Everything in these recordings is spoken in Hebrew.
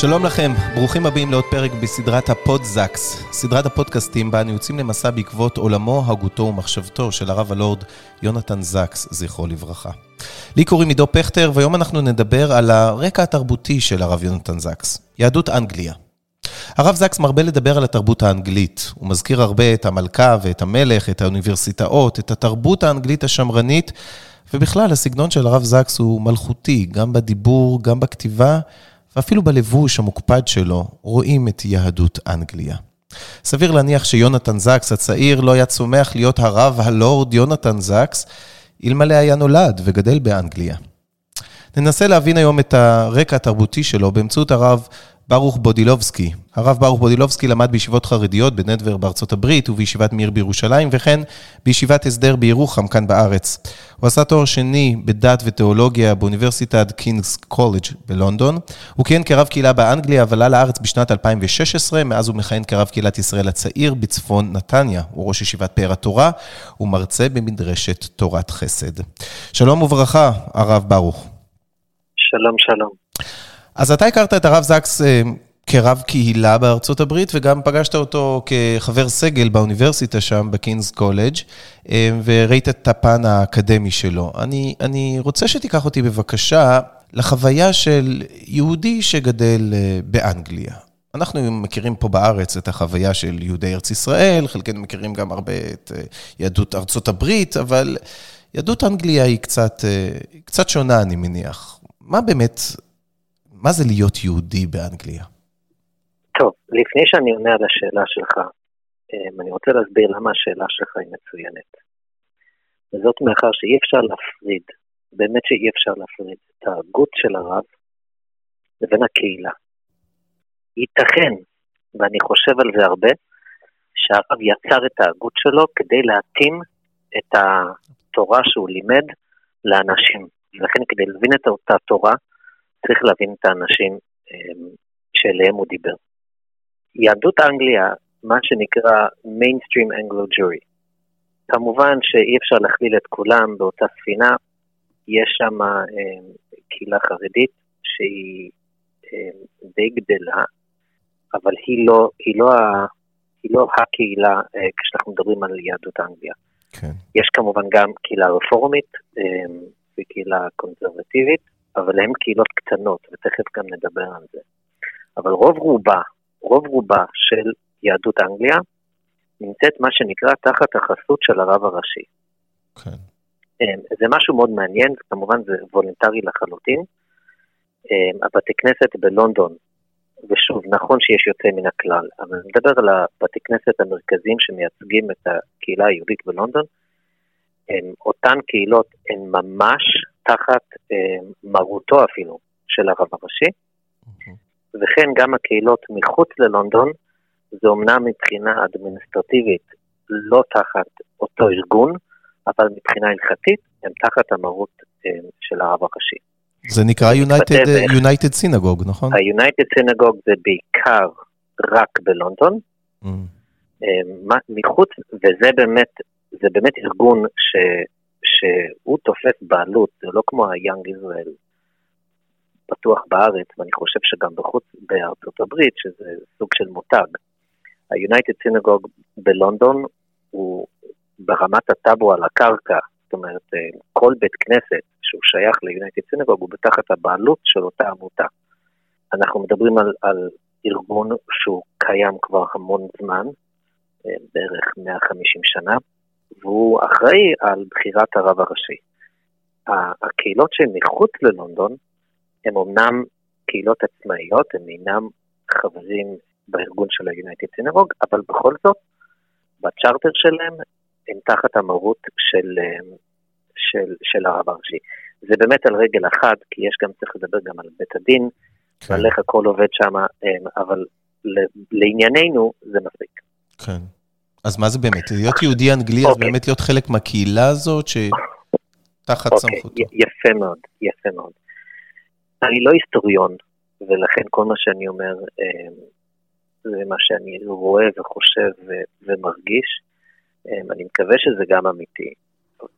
שלום לכם, ברוכים הבאים לעוד פרק בסדרת הפודזקס, סדרת הפודקאסטים בה אנו יוצאים למסע בעקבות עולמו, הגותו ומחשבתו של הרב הלורד יונתן זקס, זכרו לברכה. לי קוראים עידו פכטר, והיום אנחנו נדבר על הרקע התרבותי של הרב יונתן זקס, יהדות אנגליה. הרב זקס מרבה לדבר על התרבות האנגלית. הוא מזכיר הרבה את המלכה ואת המלך, את האוניברסיטאות, את התרבות האנגלית השמרנית, ובכלל, הסגנון של הרב זקס הוא מלכותי, גם בדיבור, גם בכתיבה. ואפילו בלבוש המוקפד שלו רואים את יהדות אנגליה. סביר להניח שיונתן זקס הצעיר לא היה צומח להיות הרב הלורד יונתן זקס, אלמלא היה נולד וגדל באנגליה. ננסה להבין היום את הרקע התרבותי שלו באמצעות הרב ברוך בודילובסקי. הרב ברוך בודילובסקי למד בישיבות חרדיות בדנבר בארצות הברית ובישיבת מיר בירושלים, וכן בישיבת הסדר בירוחם כאן בארץ. הוא עשה תואר שני בדת ותיאולוגיה באוניברסיטת קינגס קולג' בלונדון. הוא כיהן כרב קהילה באנגליה, אבל עלה לארץ בשנת 2016, מאז הוא מכהן כרב קהילת ישראל הצעיר בצפון נתניה. הוא ראש ישיבת פאר התורה, ומרצה במדרשת תורת חסד. שלום וברכה, הרב ברוך. שלום, שלום. אז אתה הכרת את הרב זקס אה, כרב קהילה בארצות הברית, וגם פגשת אותו כחבר סגל באוניברסיטה שם, בקינס קולג', אה, וראית את הפן האקדמי שלו. אני, אני רוצה שתיקח אותי בבקשה לחוויה של יהודי שגדל אה, באנגליה. אנחנו מכירים פה בארץ את החוויה של יהודי ארץ ישראל, חלקנו מכירים גם הרבה את יהדות ארצות הברית, אבל יהדות אנגליה היא קצת, קצת שונה, אני מניח. מה באמת מה זה להיות יהודי באנגליה? טוב, לפני שאני עונה על השאלה שלך, אמ, אני רוצה להסביר למה השאלה שלך היא מצוינת. וזאת מאחר שאי אפשר להפריד, באמת שאי אפשר להפריד את ההגות של הרב לבין הקהילה. ייתכן, ואני חושב על זה הרבה, שהרב יצר את ההגות שלו כדי להתאים את התורה שהוא לימד לאנשים. ולכן כדי להבין את אותה תורה, צריך להבין את האנשים אמ, שאליהם הוא דיבר. יהדות אנגליה, מה שנקרא mainstream Anglo-Jury. כמובן שאי אפשר להכליל את כולם באותה ספינה, יש שם אמ, קהילה חרדית שהיא אמ, די גדלה, אבל היא לא, היא לא, היא לא הקהילה אה, כשאנחנו מדברים על יהדות אנגליה. כן. יש כמובן גם קהילה רפורמית וקהילה קונסרבטיבית, אבל הן קהילות קטנות, ותכף גם נדבר על זה. אבל רוב רובה, רוב רובה של יהדות אנגליה נמצאת מה שנקרא תחת החסות של הרב הראשי. כן. אמ, זה משהו מאוד מעניין, כמובן זה וולונטרי לחלוטין. אמ, הבתי כנסת בלונדון, ושוב, נכון שיש יוצא מן הכלל, אבל אני מדבר על הבתי כנסת המרכזיים שמייצגים את הקהילה היהודית בלונדון, אותן קהילות הן ממש תחת אה, מרותו אפילו של הרב הראשי, וכן גם הקהילות מחוץ ללונדון, זה אומנם מבחינה אדמיניסטרטיבית לא תחת אותו ארגון, אבל מבחינה הלכתית הם תחת המרות אה, של הרב הראשי. זה נקרא United, United Synagogue, נכון? ה-United Synagogue זה בעיקר רק בלונדון. Mm. אה, מחוץ, וזה באמת, זה באמת ארגון ש... שהוא תופס בעלות, זה לא כמו ה-Young Israel פתוח בארץ, ואני חושב שגם בחוץ, בארצות הברית, שזה סוג של מותג. ה-United Synagogue בלונדון הוא ברמת הטאבו על הקרקע, זאת אומרת, אה, כל בית כנסת שהוא שייך ל-United Synagogue הוא בתחת הבעלות של אותה עמותה. אנחנו מדברים על, על ארגון שהוא קיים כבר המון זמן, אה, בערך 150 שנה, והוא אחראי על בחירת הרב הראשי. הקהילות שהן מחוץ ללונדון הן אמנם קהילות עצמאיות, הן אינם חברים בארגון של ה-United Synagogue, אבל בכל זאת, בצ'רטר שלהם הם תחת המרות של, של, של הרב הראשי. זה באמת על רגל אחת, כי יש גם, צריך לדבר גם על בית הדין, כן. על איך הכל עובד שם, אבל לענייננו זה מספיק. כן. אז מה זה באמת? להיות יהודי אנגלי, אז אוקיי. באמת להיות חלק מהקהילה הזאת שתחת אוקיי. סמכותו. יפה מאוד, יפה מאוד. אני לא היסטוריון, ולכן כל מה שאני אומר אמ, זה מה שאני רואה וחושב ומרגיש. אמ, אני מקווה שזה גם אמיתי.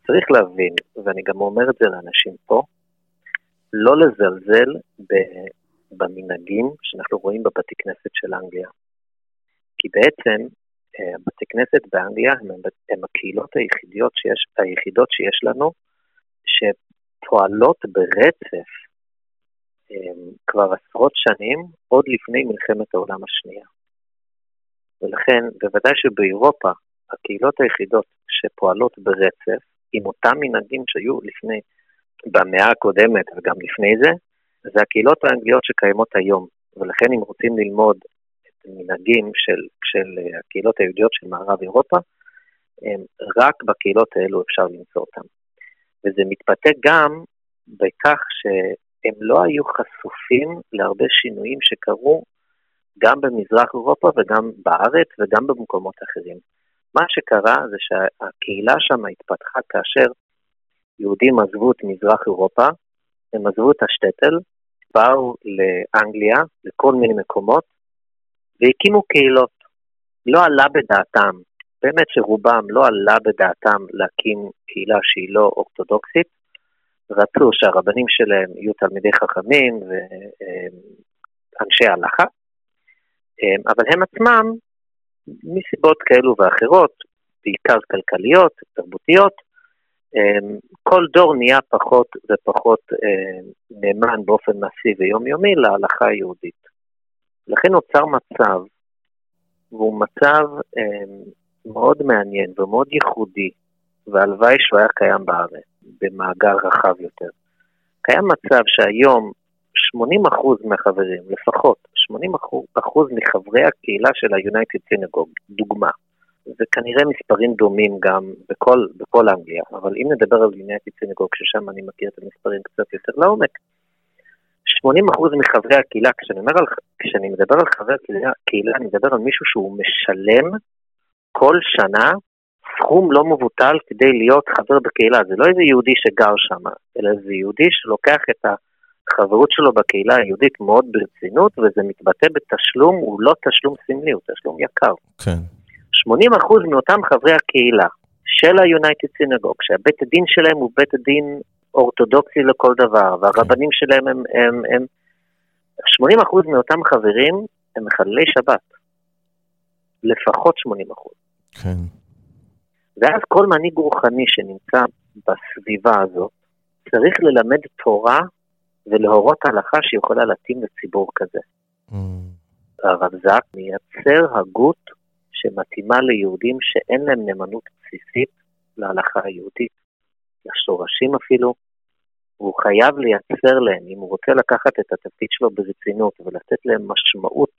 צריך להבין, ואני גם אומר את זה לאנשים פה, לא לזלזל במנהגים שאנחנו רואים בבתי כנסת של אנגליה. כי בעצם אה, בתי כנסת באנגליה הם, הם הקהילות היחידות שיש, היחידות שיש לנו שפועלות ברצף אה, כבר עשרות שנים, עוד לפני מלחמת העולם השנייה. ולכן, בוודאי שבאירופה, הקהילות היחידות שפועלות ברצף, עם אותם מנהגים שהיו לפני, במאה הקודמת וגם לפני זה, זה הקהילות האנגליות שקיימות היום. ולכן אם רוצים ללמוד את המנהגים של, של הקהילות היהודיות של מערב אירופה, רק בקהילות האלו אפשר למצוא אותם. וזה מתבטא גם בכך שהם לא היו חשופים להרבה שינויים שקרו גם במזרח אירופה וגם בארץ וגם במקומות אחרים. מה שקרה זה שהקהילה שם התפתחה כאשר יהודים עזבו את מזרח אירופה, הם עזבו את השטטל, באו לאנגליה, לכל מיני מקומות, והקימו קהילות. לא עלה בדעתם, באמת שרובם לא עלה בדעתם להקים קהילה שהיא לא אורתודוקסית, רצו שהרבנים שלהם יהיו תלמידי חכמים ואנשי הלכה, אבל הם עצמם, מסיבות כאלו ואחרות, בעיקר כלכליות, תרבותיות, אמ, כל דור נהיה פחות ופחות אמ, נאמן באופן מעשי ויומיומי להלכה היהודית. לכן נוצר מצב, והוא מצב אמ, מאוד מעניין ומאוד ייחודי, והלוואי שהוא היה קיים בארץ, במאגר רחב יותר. קיים מצב שהיום 80% מהחברים, לפחות 80% מחברי הקהילה של ה-United Synagogue, דוגמה, זה כנראה מספרים דומים גם בכל, בכל אנגליה, אבל אם נדבר על יונייטד סינגוג, ששם אני מכיר את המספרים קצת יותר לעומק, 80% מחברי הקהילה, כשאני, על, כשאני מדבר על חברי הקהילה, קהילה, אני מדבר על מישהו שהוא משלם כל שנה סכום לא מבוטל כדי להיות חבר בקהילה. זה לא איזה יהודי שגר שם, אלא זה יהודי שלוקח את החברות שלו בקהילה היהודית מאוד ברצינות, וזה מתבטא בתשלום, הוא לא תשלום סמלי, הוא תשלום יקר. כן. 80% מאותם חברי הקהילה של ה-United Synagogue, שהבית הדין שלהם הוא בית הדין אורתודוקסי לכל דבר, והרבנים שלהם הם, הם, הם 80% מאותם חברים הם מחללי שבת. לפחות 80%. כן. ואז כל מנהיג רוחני שנמצא בסביבה הזאת, צריך ללמד תורה ולהורות הלכה שיכולה להתאים לציבור כזה. Mm. הרב זק מייצר הגות שמתאימה ליהודים שאין להם נאמנות בסיסית להלכה היהודית, לשורשים אפילו, והוא חייב לייצר להם, אם הוא רוצה לקחת את התפקיד שלו ברצינות ולתת להם משמעות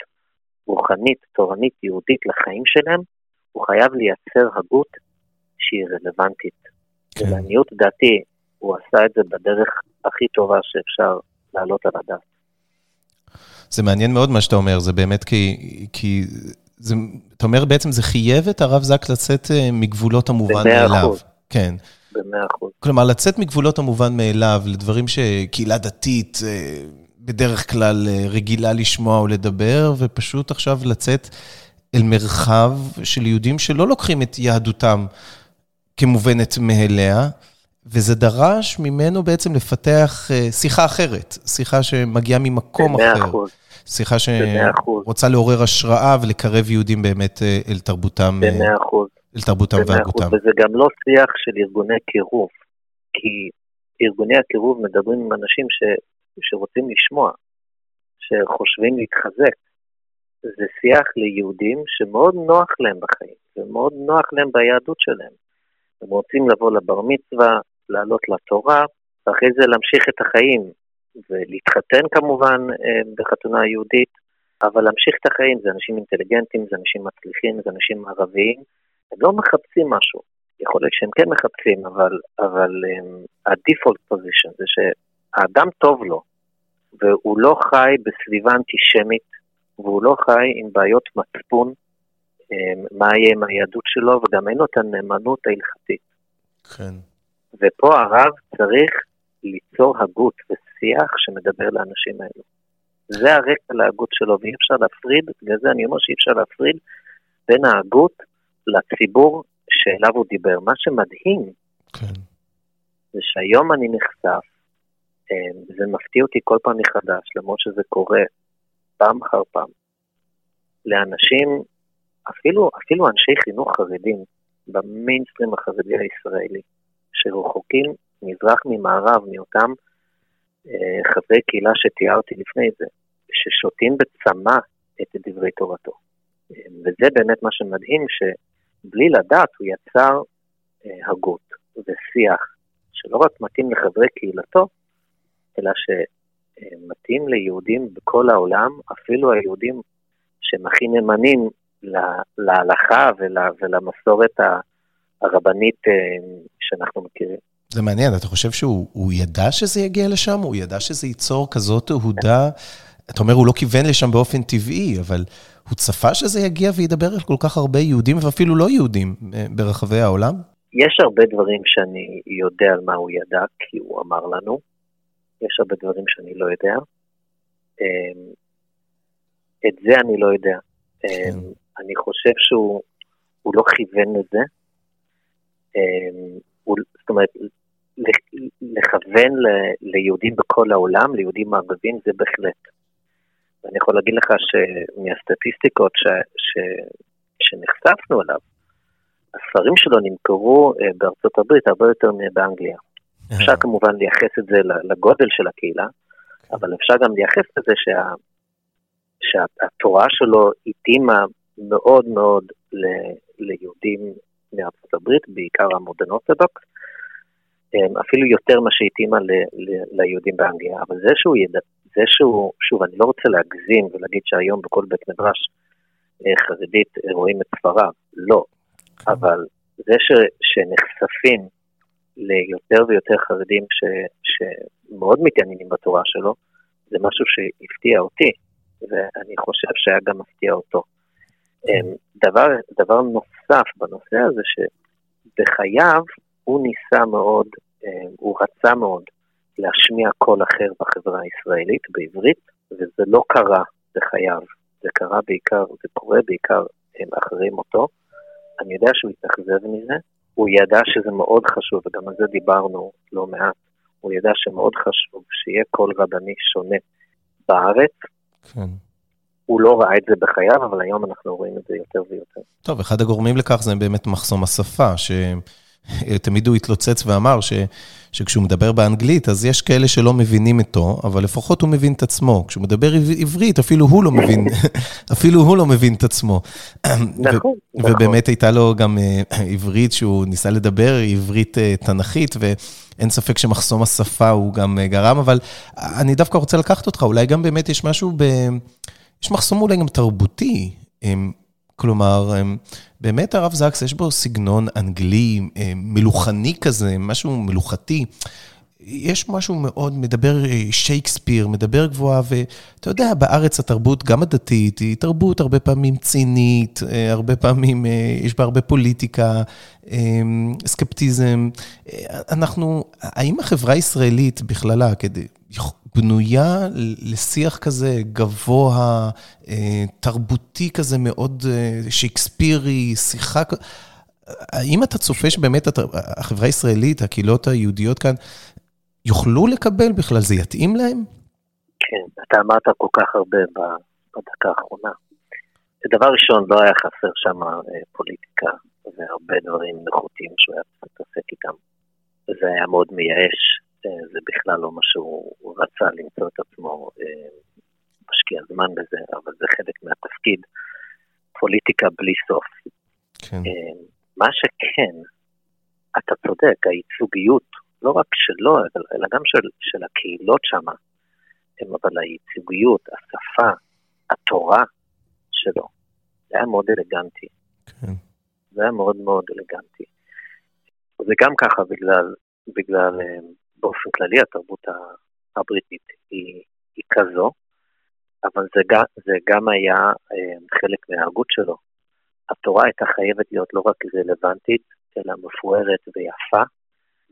רוחנית, תורנית, יהודית לחיים שלהם, הוא חייב לייצר הגות שהיא רלוונטית. כן. ולעניות דעתי, הוא עשה את זה בדרך הכי טובה שאפשר להעלות על הדעת. זה מעניין מאוד מה שאתה אומר, זה באמת כי, כי זה, אתה אומר בעצם זה חייב את הרב זק לצאת אה, מגבולות המובן מאליו. כן. במאה אחוז. כלומר, לצאת מגבולות המובן מאליו לדברים שקהילה דתית אה, בדרך כלל אה, רגילה לשמוע או לדבר, ופשוט עכשיו לצאת אל מרחב של יהודים שלא לוקחים את יהדותם כמובנת מאליה, וזה דרש ממנו בעצם לפתח שיחה אחרת, שיחה שמגיעה ממקום אחר. במאה אחוז. שיחה שרוצה לעורר השראה ולקרב יהודים באמת אה, אל תרבותם, אה, במאה אחוז. אל תרבותם והגותם. וזה גם לא שיח של ארגוני קירוב, כי ארגוני הקירוב מדברים עם אנשים ש, שרוצים לשמוע, שחושבים להתחזק. זה שיח ליהודים שמאוד נוח להם בחיים, ומאוד נוח להם ביהדות שלהם. הם רוצים לבוא לבר מצווה, לעלות לתורה, ואחרי זה להמשיך את החיים, ולהתחתן כמובן אה, בחתונה יהודית, אבל להמשיך את החיים, זה אנשים אינטליגנטים, זה אנשים מצליחים, זה אנשים ערביים, הם לא מחפשים משהו. יכול להיות שהם כן מחפשים, אבל, אבל ה-default position זה שהאדם טוב לו, והוא לא חי בסביבה אנטישמית, והוא לא חי עם בעיות מצפון, מה יהיה עם היהדות שלו, וגם אין לו את הנאמנות ההלכתית. כן. ופה הרב צריך ליצור הגות ושיח שמדבר לאנשים האלו. זה הרקע להגות שלו, ואי אפשר להפריד, בגלל זה אני אומר שאי אפשר להפריד בין ההגות לציבור שאליו הוא דיבר. מה שמדהים, כן. זה שהיום אני נחשף, זה מפתיע אותי כל פעם מחדש, למרות שזה קורה פעם אחר פעם, לאנשים, אפילו, אפילו אנשי חינוך חרדים, במיינסטרים החרדי הישראלי, שרחוקים מזרח ממערב מאותם אה, חברי קהילה שתיארתי לפני זה, ששותים בצמא את דברי תורתו. אה, וזה באמת מה שמדהים, שבלי לדעת הוא יצר אה, הגות ושיח שלא רק מתאים לחברי קהילתו, אלא שמתאים ליהודים בכל העולם, אפילו היהודים שהם הכי נאמנים להלכה ולמסורת הרבנית שאנחנו מכירים. זה מעניין, אתה חושב שהוא ידע שזה יגיע לשם? הוא ידע שזה ייצור כזאת תהודה? אתה אומר, הוא לא כיוון לשם באופן טבעי, אבל הוא צפה שזה יגיע וידבר על כל כך הרבה יהודים, ואפילו לא יהודים, אה, ברחבי העולם? יש הרבה דברים שאני יודע על מה הוא ידע, כי הוא אמר לנו. יש הרבה דברים שאני לא יודע. אמ, את זה אני לא יודע. כן. אמ, אני חושב שהוא לא כיוון לזה. אמ, זאת אומרת, לכוון ליהודים בכל העולם, ליהודים מערבים, זה בהחלט. ואני יכול להגיד לך שמהסטטיסטיקות ש, ש, שנחשפנו אליו, הספרים שלו נמכרו אה, בארצות הברית הרבה יותר מבאנגליה. אפשר כמובן לייחס את זה לגודל של הקהילה, אבל אפשר גם לייחס את זה שה, שהתורה שלו התאימה מאוד מאוד ל, ליהודים מארצות הברית, בעיקר המודרן אורתודוקס, אפילו יותר מה שהתאימה ליהודים באנגליה, אבל זה שהוא ידע, זה שהוא, שוב, אני לא רוצה להגזים ולהגיד שהיום בכל בית מדרש אה, חרדית רואים את ספריו, לא. אבל זה ש, שנחשפים ליותר ויותר חרדים ש, שמאוד מתעניינים בתורה שלו, זה משהו שהפתיע אותי, ואני חושב שהיה גם מפתיע אותו. כן. דבר, דבר נוסף בנושא הזה, שבחייו הוא ניסה מאוד, אה, הוא רצה מאוד להשמיע קול אחר בחברה הישראלית בעברית, וזה לא קרה בחייו, זה קרה בעיקר, זה קורה בעיקר אה, אחרי מותו. אני יודע שהוא התאכזב מזה, הוא ידע שזה מאוד חשוב, וגם על זה דיברנו לא מעט, הוא ידע שמאוד חשוב שיהיה קול רבני שונה בארץ. כן. הוא לא ראה את זה בחייו, אבל היום אנחנו רואים את זה יותר ויותר. טוב, אחד הגורמים לכך זה באמת מחסום השפה, ש... תמיד הוא התלוצץ ואמר ש, שכשהוא מדבר באנגלית, אז יש כאלה שלא מבינים אותו, אבל לפחות הוא מבין את עצמו. כשהוא מדבר עברית, אפילו הוא לא מבין, אפילו הוא לא מבין את עצמו. נכון, נכון. ובאמת הייתה לו גם אה, עברית שהוא ניסה לדבר, עברית אה, תנכית, ואין ספק שמחסום השפה הוא גם אה, גרם, אבל אני דווקא רוצה לקחת אותך, אולי גם באמת יש משהו ב... יש מחסום אולי גם תרבותי. כלומר, באמת הרב זקס, יש בו סגנון אנגלי, מלוכני כזה, משהו מלוכתי. יש משהו מאוד, מדבר אה, שייקספיר, מדבר גבוהה, ואתה יודע, בארץ התרבות, גם הדתית, היא תרבות הרבה פעמים צינית, אה, הרבה פעמים אה, יש בה הרבה פוליטיקה, סקפטיזם. אנחנו, האם החברה הישראלית בכללה, כדי, בנויה לשיח כזה גבוה, תרבותי כזה מאוד שייקספירי, שיחה... האם אתה צופה שבאמת החברה הישראלית, הקהילות היהודיות כאן, יוכלו לקבל בכלל? זה יתאים להם? כן, אתה אמרת כל כך הרבה בדקה האחרונה. דבר ראשון, לא היה חסר שם אה, פוליטיקה והרבה דברים נחותים שהוא היה צריך להתעסק איתם. זה היה מאוד מייאש, אה, זה בכלל לא מה שהוא רצה למצוא את עצמו אה, משקיע זמן בזה, אבל זה חלק מהתפקיד. פוליטיקה בלי סוף. כן. מה שכן, אתה צודק, הייצוגיות לא רק שלו, אלא גם של, של הקהילות שם, אבל היציגויות, השפה, התורה שלו, זה היה מאוד אלגנטי. כן. זה היה מאוד מאוד אלגנטי. זה גם ככה בגלל, בגלל אה, באופן כללי התרבות הבריטית היא, היא כזו, אבל זה גם, זה גם היה אה, חלק מההגות שלו. התורה הייתה חייבת להיות לא רק רלוונטית, אלא מפוארת ויפה,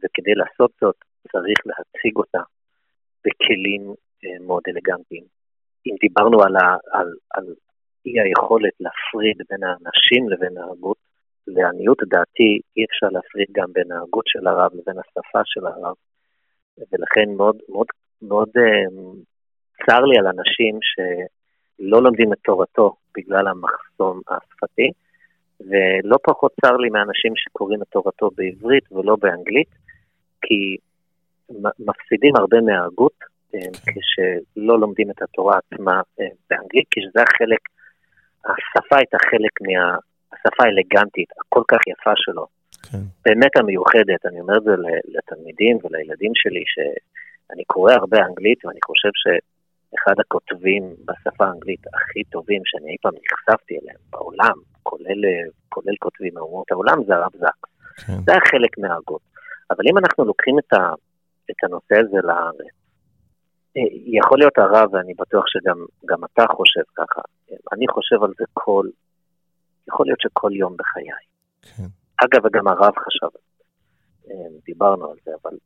וכדי לעשות זאת צריך להציג אותה בכלים אה, מאוד אלגנטיים. אם דיברנו על, ה, על, על אי היכולת להפריד בין האנשים לבין ההגות, לעניות דעתי אי אפשר להפריד גם בין ההגות של הרב לבין השפה של הרב, ולכן מאוד, מאוד, מאוד אה, צר לי על אנשים שלא לומדים את תורתו בגלל המחסום השפתי, ולא פחות צר לי מאנשים שקוראים את תורתו בעברית ולא באנגלית, כי מפסידים הרבה מההגות אה, כשלא לומדים את התורה עצמה אה, באנגלית, כי זה החלק, השפה הייתה חלק מה... השפה האלגנטית, הכל כך יפה שלו. כן. באמת המיוחדת, אני אומר את זה לתלמידים ולילדים שלי, שאני קורא הרבה אנגלית ואני חושב שאחד הכותבים בשפה האנגלית הכי טובים שאני אי פעם נחשפתי אליהם בעולם, כולל, כולל כותבים מאומות העולם, זה הרב זקס. כן. זה היה חלק מההגות. אבל אם אנחנו לוקחים את, ה, את הנושא הזה לארץ, יכול להיות הרב, ואני בטוח שגם אתה חושב ככה, אני חושב על זה כל, יכול להיות שכל יום בחיי. כן. אגב, וגם הרב חשב על זה, אה, דיברנו על זה, אבל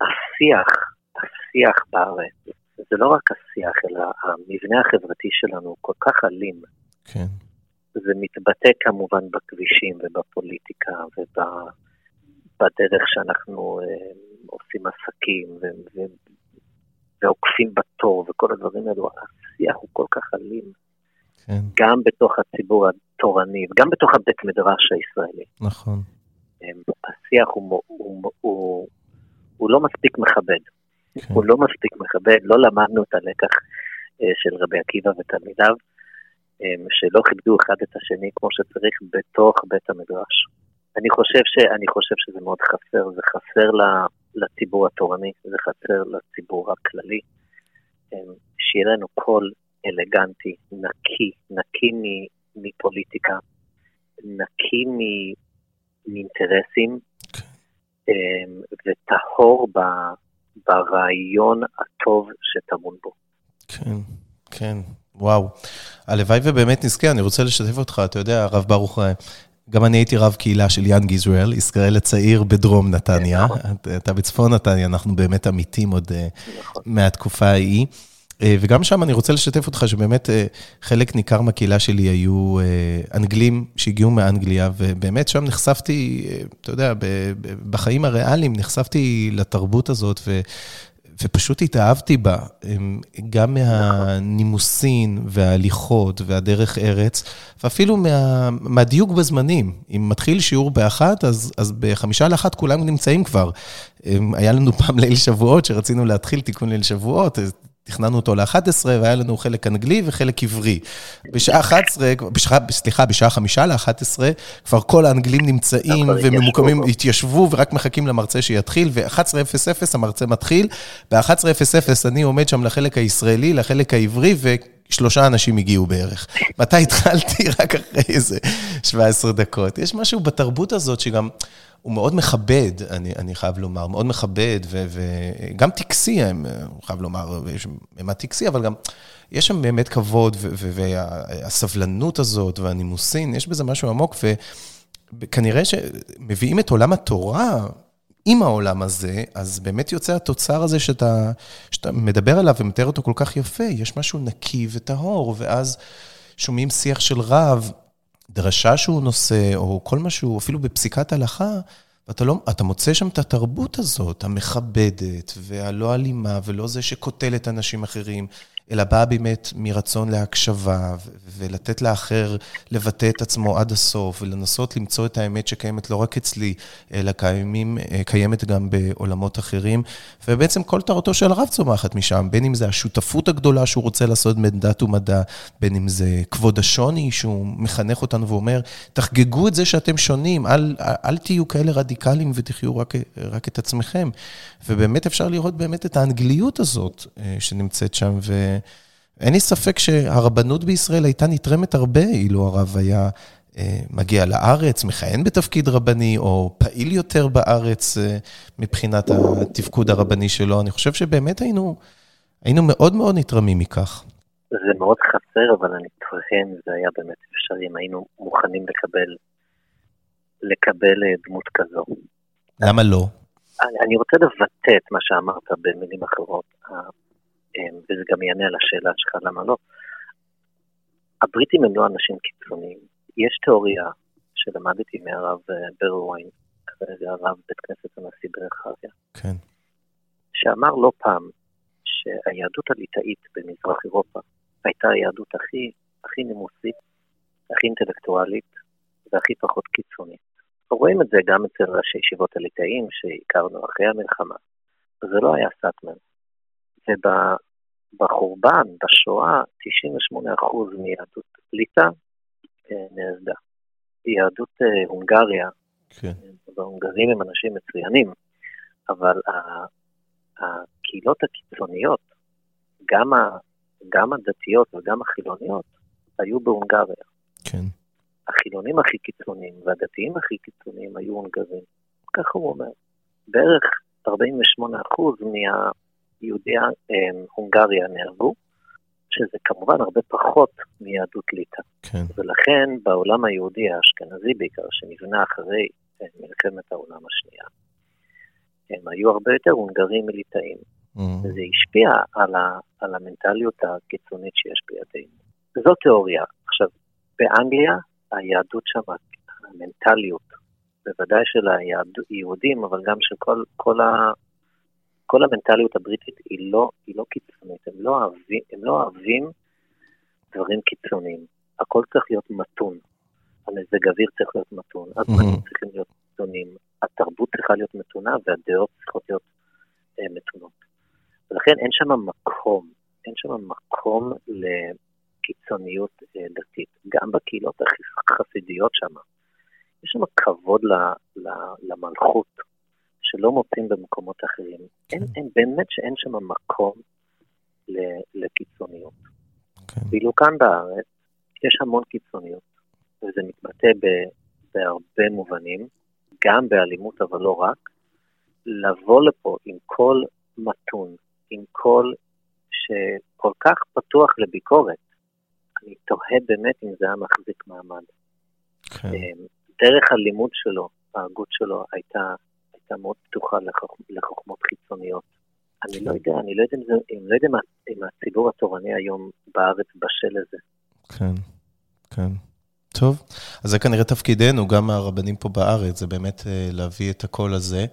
השיח, השיח בארץ, זה לא רק השיח, אלא המבנה החברתי שלנו הוא כל כך אלים. כן. זה מתבטא כמובן בכבישים ובפוליטיקה ובדרך שאנחנו אה, עושים עסקים ו- ו- ועוקפים בתור וכל הדברים האלו. השיח הוא כל כך אלים. כן. גם בתוך הציבור התורני וגם בתוך הבית מדרש הישראלי. נכון. אמ, השיח הוא, הוא, הוא, הוא, הוא לא מספיק מכבד. כן. הוא לא מספיק מכבד, לא למדנו את הלקח אה, של רבי עקיבא ותלמידיו, אמ, שלא כיבדו אחד את השני כמו שצריך בתוך בית המדרש. אני חושב, ש, אני חושב שזה מאוד חסר, זה חסר לציבור התורני, זה חסר לציבור הכללי. אמ, שיהיה לנו קול אלגנטי, נקי, נקי מפוליטיקה, נקי מאינטרסים, okay. כן. אמ, וטהור ברעיון הטוב שטמון בו. כן, כן, וואו. הלוואי ובאמת נזכה, אני רוצה לשתף אותך, אתה יודע, הרב ברוך, גם אני הייתי רב קהילה של יאנג ישראל, ישראל הצעיר בדרום נתניה. נכון. אתה בצפון נתניה, אנחנו באמת עמיתים עוד אה, נכון. מהתקופה ההיא. אה, וגם שם אני רוצה לשתף אותך שבאמת אה, חלק ניכר מהקהילה שלי היו אה, אנגלים שהגיעו מאנגליה, ובאמת שם נחשפתי, אתה יודע, בחיים הריאליים נחשפתי לתרבות הזאת, ו... ופשוט התאהבתי בה, גם מהנימוסין וההליכות והדרך ארץ, ואפילו מה, מהדיוק בזמנים. אם מתחיל שיעור באחת, אז, אז בחמישה לאחת כולם נמצאים כבר. היה לנו פעם ליל שבועות שרצינו להתחיל תיקון ליל שבועות, תכננו אותו ל-11, והיה לנו חלק אנגלי וחלק עברי. בשעה 11, בשעה, סליחה, בשעה חמישה ל-11, כבר כל האנגלים נמצאים וממוקמים, התיישבו ורק מחכים למרצה שיתחיל, ו-11:00 המרצה מתחיל, ב-11:00 אני עומד שם לחלק הישראלי, לחלק העברי, ו... שלושה אנשים הגיעו בערך. מתי התחלתי? רק אחרי איזה 17 דקות. יש משהו בתרבות הזאת שגם... הוא מאוד מכבד, אני, אני חייב לומר, מאוד מכבד, וגם טקסי, אני חייב לומר, יש ממד טקסי, אבל גם יש שם באמת כבוד, והסבלנות הזאת והנימוסין, יש בזה משהו עמוק, וכנראה שמביאים את עולם התורה עם העולם הזה, אז באמת יוצא התוצר הזה שאתה, שאתה מדבר עליו ומתאר אותו כל כך יפה, יש משהו נקי וטהור, ואז שומעים שיח של רב. דרשה שהוא נושא, או כל משהו, אפילו בפסיקת הלכה, ואתה לא, אתה מוצא שם את התרבות הזאת, המכבדת, והלא אלימה, ולא זה שקוטל את אנשים אחרים, אלא באה באמת מרצון להקשבה, ולתת לאחר לבטא את עצמו עד הסוף, ולנסות למצוא את האמת שקיימת לא רק אצלי, אלא קיימים, קיימת גם בעולמות אחרים. ובעצם כל תורתו של הרב צומחת משם, בין אם זה השותפות הגדולה שהוא רוצה לעשות בין דת ומדע, בין אם זה כבוד השוני שהוא מחנך אותנו ואומר, תחגגו את זה שאתם שונים, אל, אל תהיו כאלה רדיקליים ותחיו רק, רק את עצמכם. ובאמת אפשר לראות באמת את האנגליות הזאת אה, שנמצאת שם, ואין לי ספק שהרבנות בישראל הייתה נתרמת הרבה אילו הרב היה אה, מגיע לארץ, מכהן בתפקיד רבני, או פעיל יותר בארץ אה, מבחינת התפקוד הרבני שלו. אני חושב שבאמת היינו, היינו מאוד מאוד נתרמים מכך. זה מאוד חסר, אבל אני טוען, זה היה באמת אפשרי, אם היינו מוכנים לקבל, לקבל אה, דמות כזו. למה לא? אני, אני רוצה לבטא את מה שאמרת במילים אחרות, וזה גם יענה על השאלה שלך, למה לא. הבריטים הם לא אנשים קיצוניים. יש תיאוריה שלמדתי מהרב אה, ברווין, כרגע הרב בית כנסת הנשיא ברחביה, כן. שאמר לא פעם שהיהדות הליטאית במזרח אירופה הייתה היהדות הכי, הכי נימוסית, הכי אינטלקטואלית והכי פחות קיצונית. רואים את זה גם אצל ראשי ישיבות הליטאים שהכרנו אחרי המלחמה. זה לא היה סאטמן. ובחורבן, בשואה, 98% מיהדות ליטא אה, נעזדה. יהדות אה, הונגריה, כן. וההונגרים הם אנשים מצוינים, אבל הקהילות הקיצוניות, גם, ה, גם הדתיות וגם החילוניות, היו בהונגריה. כן. החילונים הכי קיצוניים והדתיים הכי קיצוניים היו הונגרים. ככה הוא אומר. בערך 48% מיהודי אה, הונגריה נהרגו, שזה כמובן הרבה פחות מיהדות ליטא. כן. ולכן בעולם היהודי האשכנזי בעיקר, שנבנה אחרי אה, מלחמת העולם השנייה, הם היו הרבה יותר הונגרים מליטאים. Mm. וזה השפיע על, ה, על המנטליות הקיצונית שיש בידינו. זו תיאוריה. עכשיו, באנגליה היהדות שם, המנטליות, בוודאי של היהודים, אבל גם של כל, כל, ה, כל המנטליות הבריטית היא לא, היא לא קיצונית, הם לא, אוהבים, הם לא אוהבים דברים קיצוניים. הכל צריך להיות מתון. המזג אוויר צריך להיות מתון, הזמנים צריכים להיות מתונים, התרבות צריכה להיות מתונה והדעות צריכות להיות אה, מתונות. ולכן אין שם מקום, אין שם מקום לקיצוניות אה, דתית, גם בקהילות החסידיות שם. יש שם כבוד ל, ל, למלכות, שלא מוצאים במקומות אחרים. אין, אין, באמת שאין שם מקום לקיצוניות. כן. ואילו כאן בארץ יש המון קיצוניות, וזה מתבטא ב, בהרבה מובנים, גם באלימות אבל לא רק, לבוא לפה עם קול מתון, עם קול שכל כך פתוח לביקורת, אני תוהה באמת אם זה היה מחזיק מעמד. כן. אמ, דרך הלימוד שלו, ההגות שלו, הייתה, הייתה מאוד פתוחה לחוכ... לחוכמות חיצוניות. אני לא יודע, אני לא יודע אם, זה, לא יודע אם הציבור התורני היום בארץ בשל לזה. כן, כן. טוב, אז זה כנראה תפקידנו, גם הרבנים פה בארץ, זה באמת אה, להביא את הקול הזה.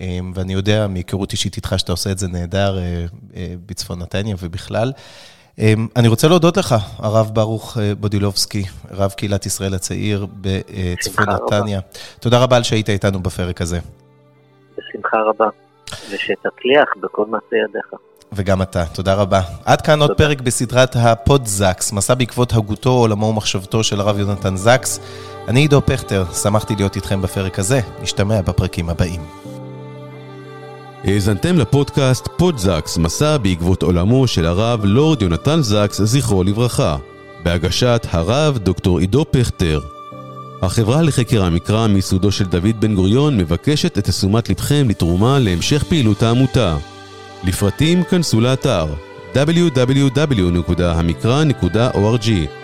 אמ, ואני יודע מהיכרות אישית איתך שאתה עושה את זה נהדר אה, אה, בצפון נתניה ובכלל. אמ, אני רוצה להודות לך, הרב ברוך בודילובסקי, רב קהילת ישראל הצעיר בצפון נתניה. תודה רבה על שהיית איתנו בפרק הזה. בשמחה רבה, ושתצליח בכל מעשה ידיך. וגם אתה, תודה רבה. עד כאן עוד פרק בסדרת הפודזקס, מסע בעקבות הגותו, עולמו ומחשבתו של הרב יונתן זקס. אני עידו פכטר, שמחתי להיות איתכם בפרק הזה, נשתמע בפרקים הבאים. האזנתם לפודקאסט פודזקס, מסע בעקבות עולמו של הרב לורד יונתן זקס, זכרו לברכה, בהגשת הרב דוקטור עידו פכטר. החברה לחקר המקרא מיסודו של דוד בן גוריון מבקשת את תשומת לבכם לתרומה להמשך פעילות העמותה. לפרטים כנסו לאתר www.המקרא.org